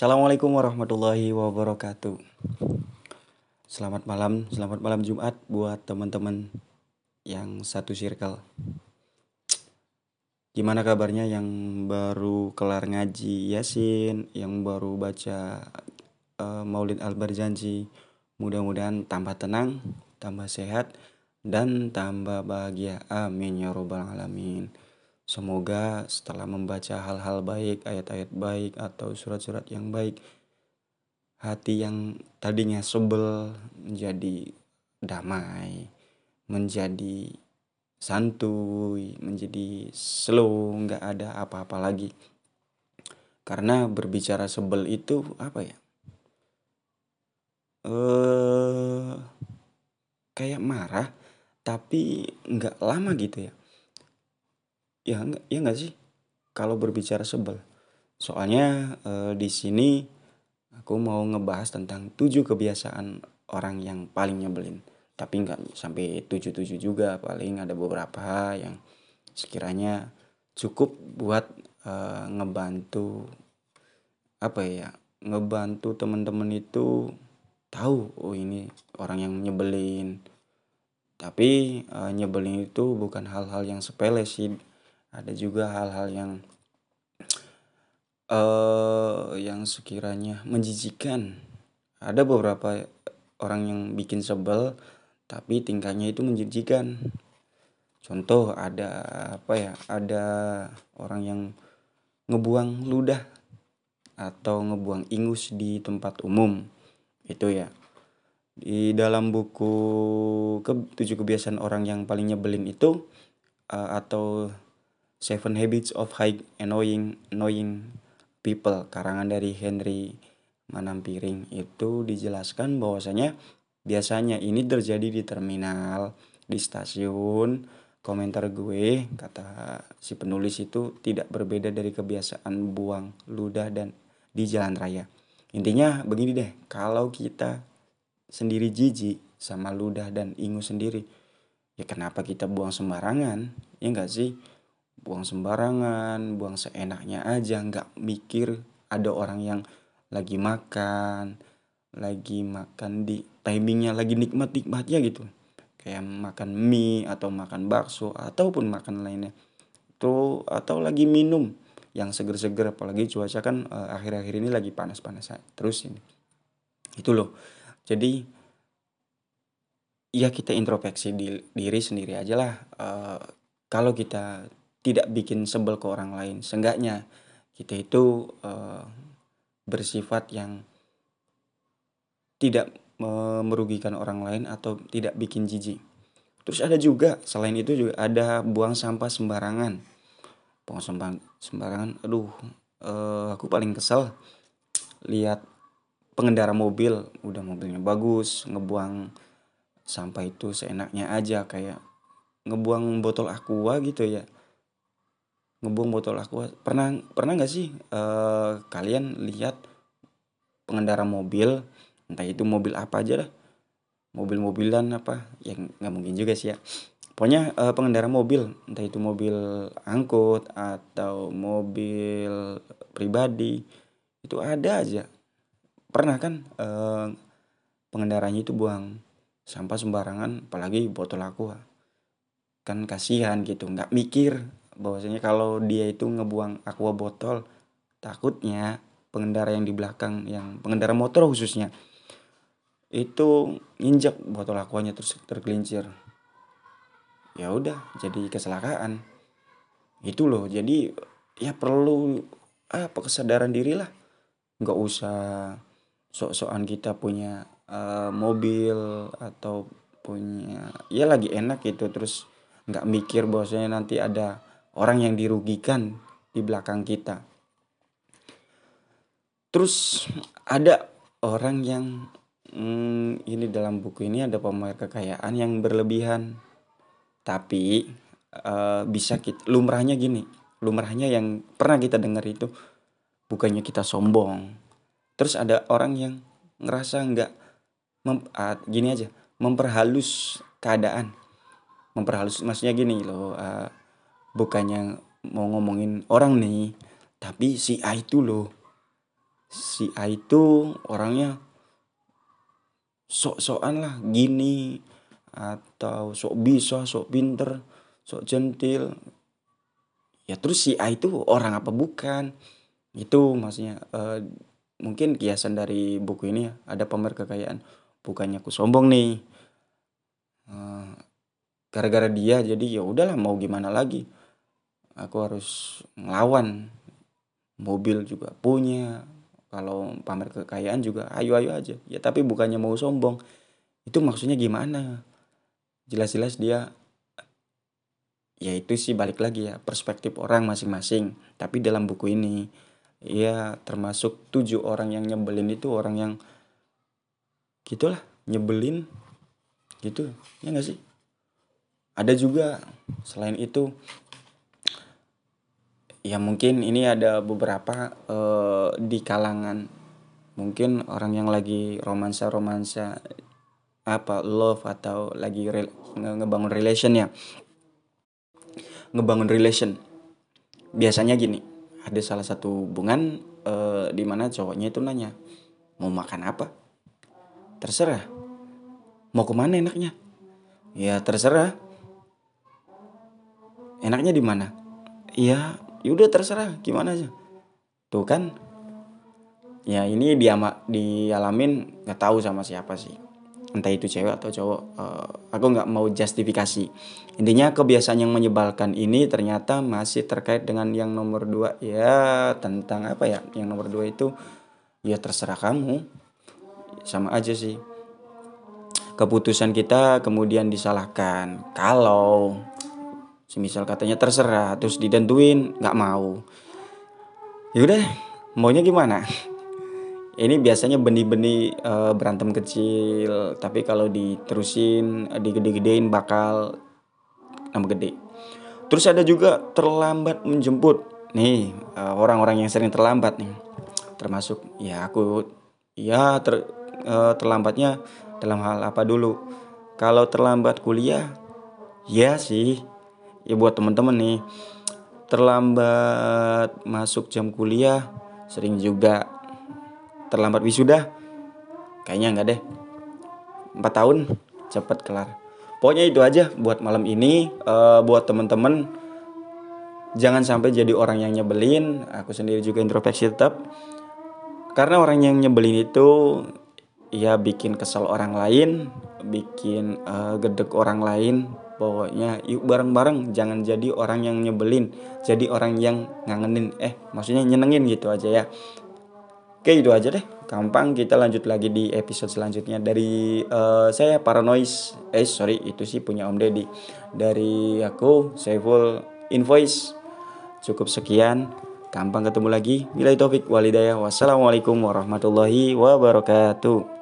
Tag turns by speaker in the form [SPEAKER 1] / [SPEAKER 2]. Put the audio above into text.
[SPEAKER 1] Assalamualaikum warahmatullahi wabarakatuh. Selamat malam, selamat malam Jumat buat teman-teman yang satu circle. Gimana kabarnya yang baru kelar ngaji Yasin, yang baru baca uh, Maulid Al-Barjanji. Mudah-mudahan tambah tenang, tambah sehat, dan tambah bahagia. Amin ya robbal alamin. Semoga setelah membaca hal-hal baik, ayat-ayat baik, atau surat-surat yang baik, hati yang tadinya sebel menjadi damai, menjadi santuy, menjadi slow, nggak ada apa-apa lagi. Karena berbicara sebel itu apa ya? Eh, kayak marah, tapi nggak lama gitu ya Ya enggak ya enggak sih? Kalau berbicara sebel. Soalnya eh, di sini aku mau ngebahas tentang tujuh kebiasaan orang yang paling nyebelin. Tapi enggak sampai tujuh-tujuh juga, paling ada beberapa yang sekiranya cukup buat eh, ngebantu apa ya? Ngebantu teman-teman itu tahu oh ini orang yang nyebelin. Tapi eh, nyebelin itu bukan hal-hal yang sepele sih ada juga hal-hal yang uh, yang sekiranya menjijikan. Ada beberapa orang yang bikin sebel tapi tingkahnya itu menjijikan. Contoh ada apa ya ada orang yang ngebuang ludah atau ngebuang ingus di tempat umum itu ya. Di dalam buku ke tujuh kebiasaan orang yang paling nyebelin itu uh, atau Seven Habits of High Annoying Annoying People karangan dari Henry Manampiring itu dijelaskan bahwasanya biasanya ini terjadi di terminal, di stasiun. Komentar gue kata si penulis itu tidak berbeda dari kebiasaan buang ludah dan di jalan raya. Intinya begini deh, kalau kita sendiri jijik sama ludah dan ingus sendiri, ya kenapa kita buang sembarangan? Ya enggak sih? Buang sembarangan buang seenaknya aja nggak mikir ada orang yang lagi makan lagi makan di timingnya lagi nikmat nikmatnya gitu. Kayak makan mie atau makan bakso ataupun makan lainnya. Itu atau lagi minum yang seger-seger apalagi cuaca kan eh, akhir-akhir ini lagi panas-panas terus ini. Itu loh. Jadi ya kita introspeksi di, diri sendiri aja lah uh, kalau kita tidak bikin sebel ke orang lain. Seenggaknya kita itu uh, bersifat yang tidak merugikan orang lain atau tidak bikin jijik. Terus ada juga selain itu juga ada buang sampah sembarangan. Buang sampah sembarangan. Aduh, uh, aku paling kesel lihat pengendara mobil udah mobilnya bagus ngebuang sampah itu seenaknya aja kayak ngebuang botol aqua gitu ya ngebuang botol. Aqua pernah pernah nggak sih uh, kalian lihat pengendara mobil entah itu mobil apa aja lah mobil-mobilan apa yang nggak mungkin juga sih ya. Pokoknya uh, pengendara mobil entah itu mobil angkut atau mobil pribadi itu ada aja. Pernah kan uh, pengendaranya itu buang sampah sembarangan apalagi botol aqua kan kasihan gitu nggak mikir bahwasanya kalau dia itu ngebuang aqua botol takutnya pengendara yang di belakang yang pengendara motor khususnya itu injak botol aquanya terus tergelincir. Ya udah jadi kecelakaan. Itu loh jadi ya perlu apa kesadaran diri lah nggak usah sok-sokan kita punya uh, mobil atau punya ya lagi enak gitu terus nggak mikir bahwasanya nanti ada orang yang dirugikan di belakang kita. Terus ada orang yang hmm, ini dalam buku ini ada pamer kekayaan yang berlebihan. Tapi uh, bisa kita lumrahnya gini, lumrahnya yang pernah kita dengar itu bukannya kita sombong. Terus ada orang yang ngerasa nggak uh, gini aja, memperhalus keadaan. Memperhalus maksudnya gini loh, uh, bukannya mau ngomongin orang nih tapi si A itu loh. Si A itu orangnya sok-sokan lah gini atau sok bisa sok pinter sok centil. Ya terus si A itu orang apa bukan? Itu maksudnya uh, mungkin kiasan dari buku ini ya ada pamer kekayaan bukannya aku sombong nih. Uh, gara-gara dia jadi ya udahlah mau gimana lagi aku harus ngelawan. Mobil juga punya. Kalau pamer kekayaan juga ayo-ayo aja. Ya tapi bukannya mau sombong. Itu maksudnya gimana? Jelas-jelas dia ya itu sih balik lagi ya perspektif orang masing-masing. Tapi dalam buku ini ya termasuk tujuh orang yang nyebelin itu orang yang gitulah nyebelin. Gitu ya nggak sih? Ada juga selain itu ya mungkin ini ada beberapa uh, di kalangan mungkin orang yang lagi romansa romansa apa love atau lagi re, ngebangun relation ya. Ngebangun relation. Biasanya gini ada salah satu hubungan uh, di mana cowoknya itu nanya mau makan apa? Terserah. Mau ke mana enaknya? Ya terserah. Enaknya di mana? Ya yaudah terserah gimana aja. Tuh kan ya ini dia dialamin nggak tahu sama siapa sih. Entah itu cewek atau cowok uh, aku nggak mau justifikasi. Intinya kebiasaan yang menyebalkan ini ternyata masih terkait dengan yang nomor dua. Ya tentang apa ya? Yang nomor dua itu ya terserah kamu. Sama aja sih. Keputusan kita kemudian disalahkan. Kalau semisal katanya terserah terus didentuin nggak mau. Yaudah maunya gimana? Ini biasanya benih-benih e, berantem kecil tapi kalau diterusin digede-gedein bakal nama gede. Terus ada juga terlambat menjemput. Nih eh, orang-orang yang sering terlambat nih. Termasuk ya aku ya ter, e, terlambatnya dalam hal apa dulu? Kalau terlambat kuliah ya sih ya buat teman-teman nih. Terlambat masuk jam kuliah sering juga terlambat wisuda. Kayaknya enggak deh. 4 tahun cepet kelar. Pokoknya itu aja buat malam ini. Uh, buat teman-teman jangan sampai jadi orang yang nyebelin. Aku sendiri juga introspeksi tetap. Karena orang yang nyebelin itu ya bikin kesel orang lain bikin uh, gedek orang lain pokoknya yuk bareng-bareng. Jangan jadi orang yang nyebelin jadi orang yang ngangenin. Eh maksudnya nyenengin gitu aja ya. Oke itu aja deh. Gampang kita lanjut lagi di episode selanjutnya. Dari uh, saya paranois. Eh sorry itu sih punya Om Deddy. Dari aku Saiful Invoice. Cukup sekian. Gampang ketemu lagi. Bila topik walidayah. Wassalamualaikum warahmatullahi wabarakatuh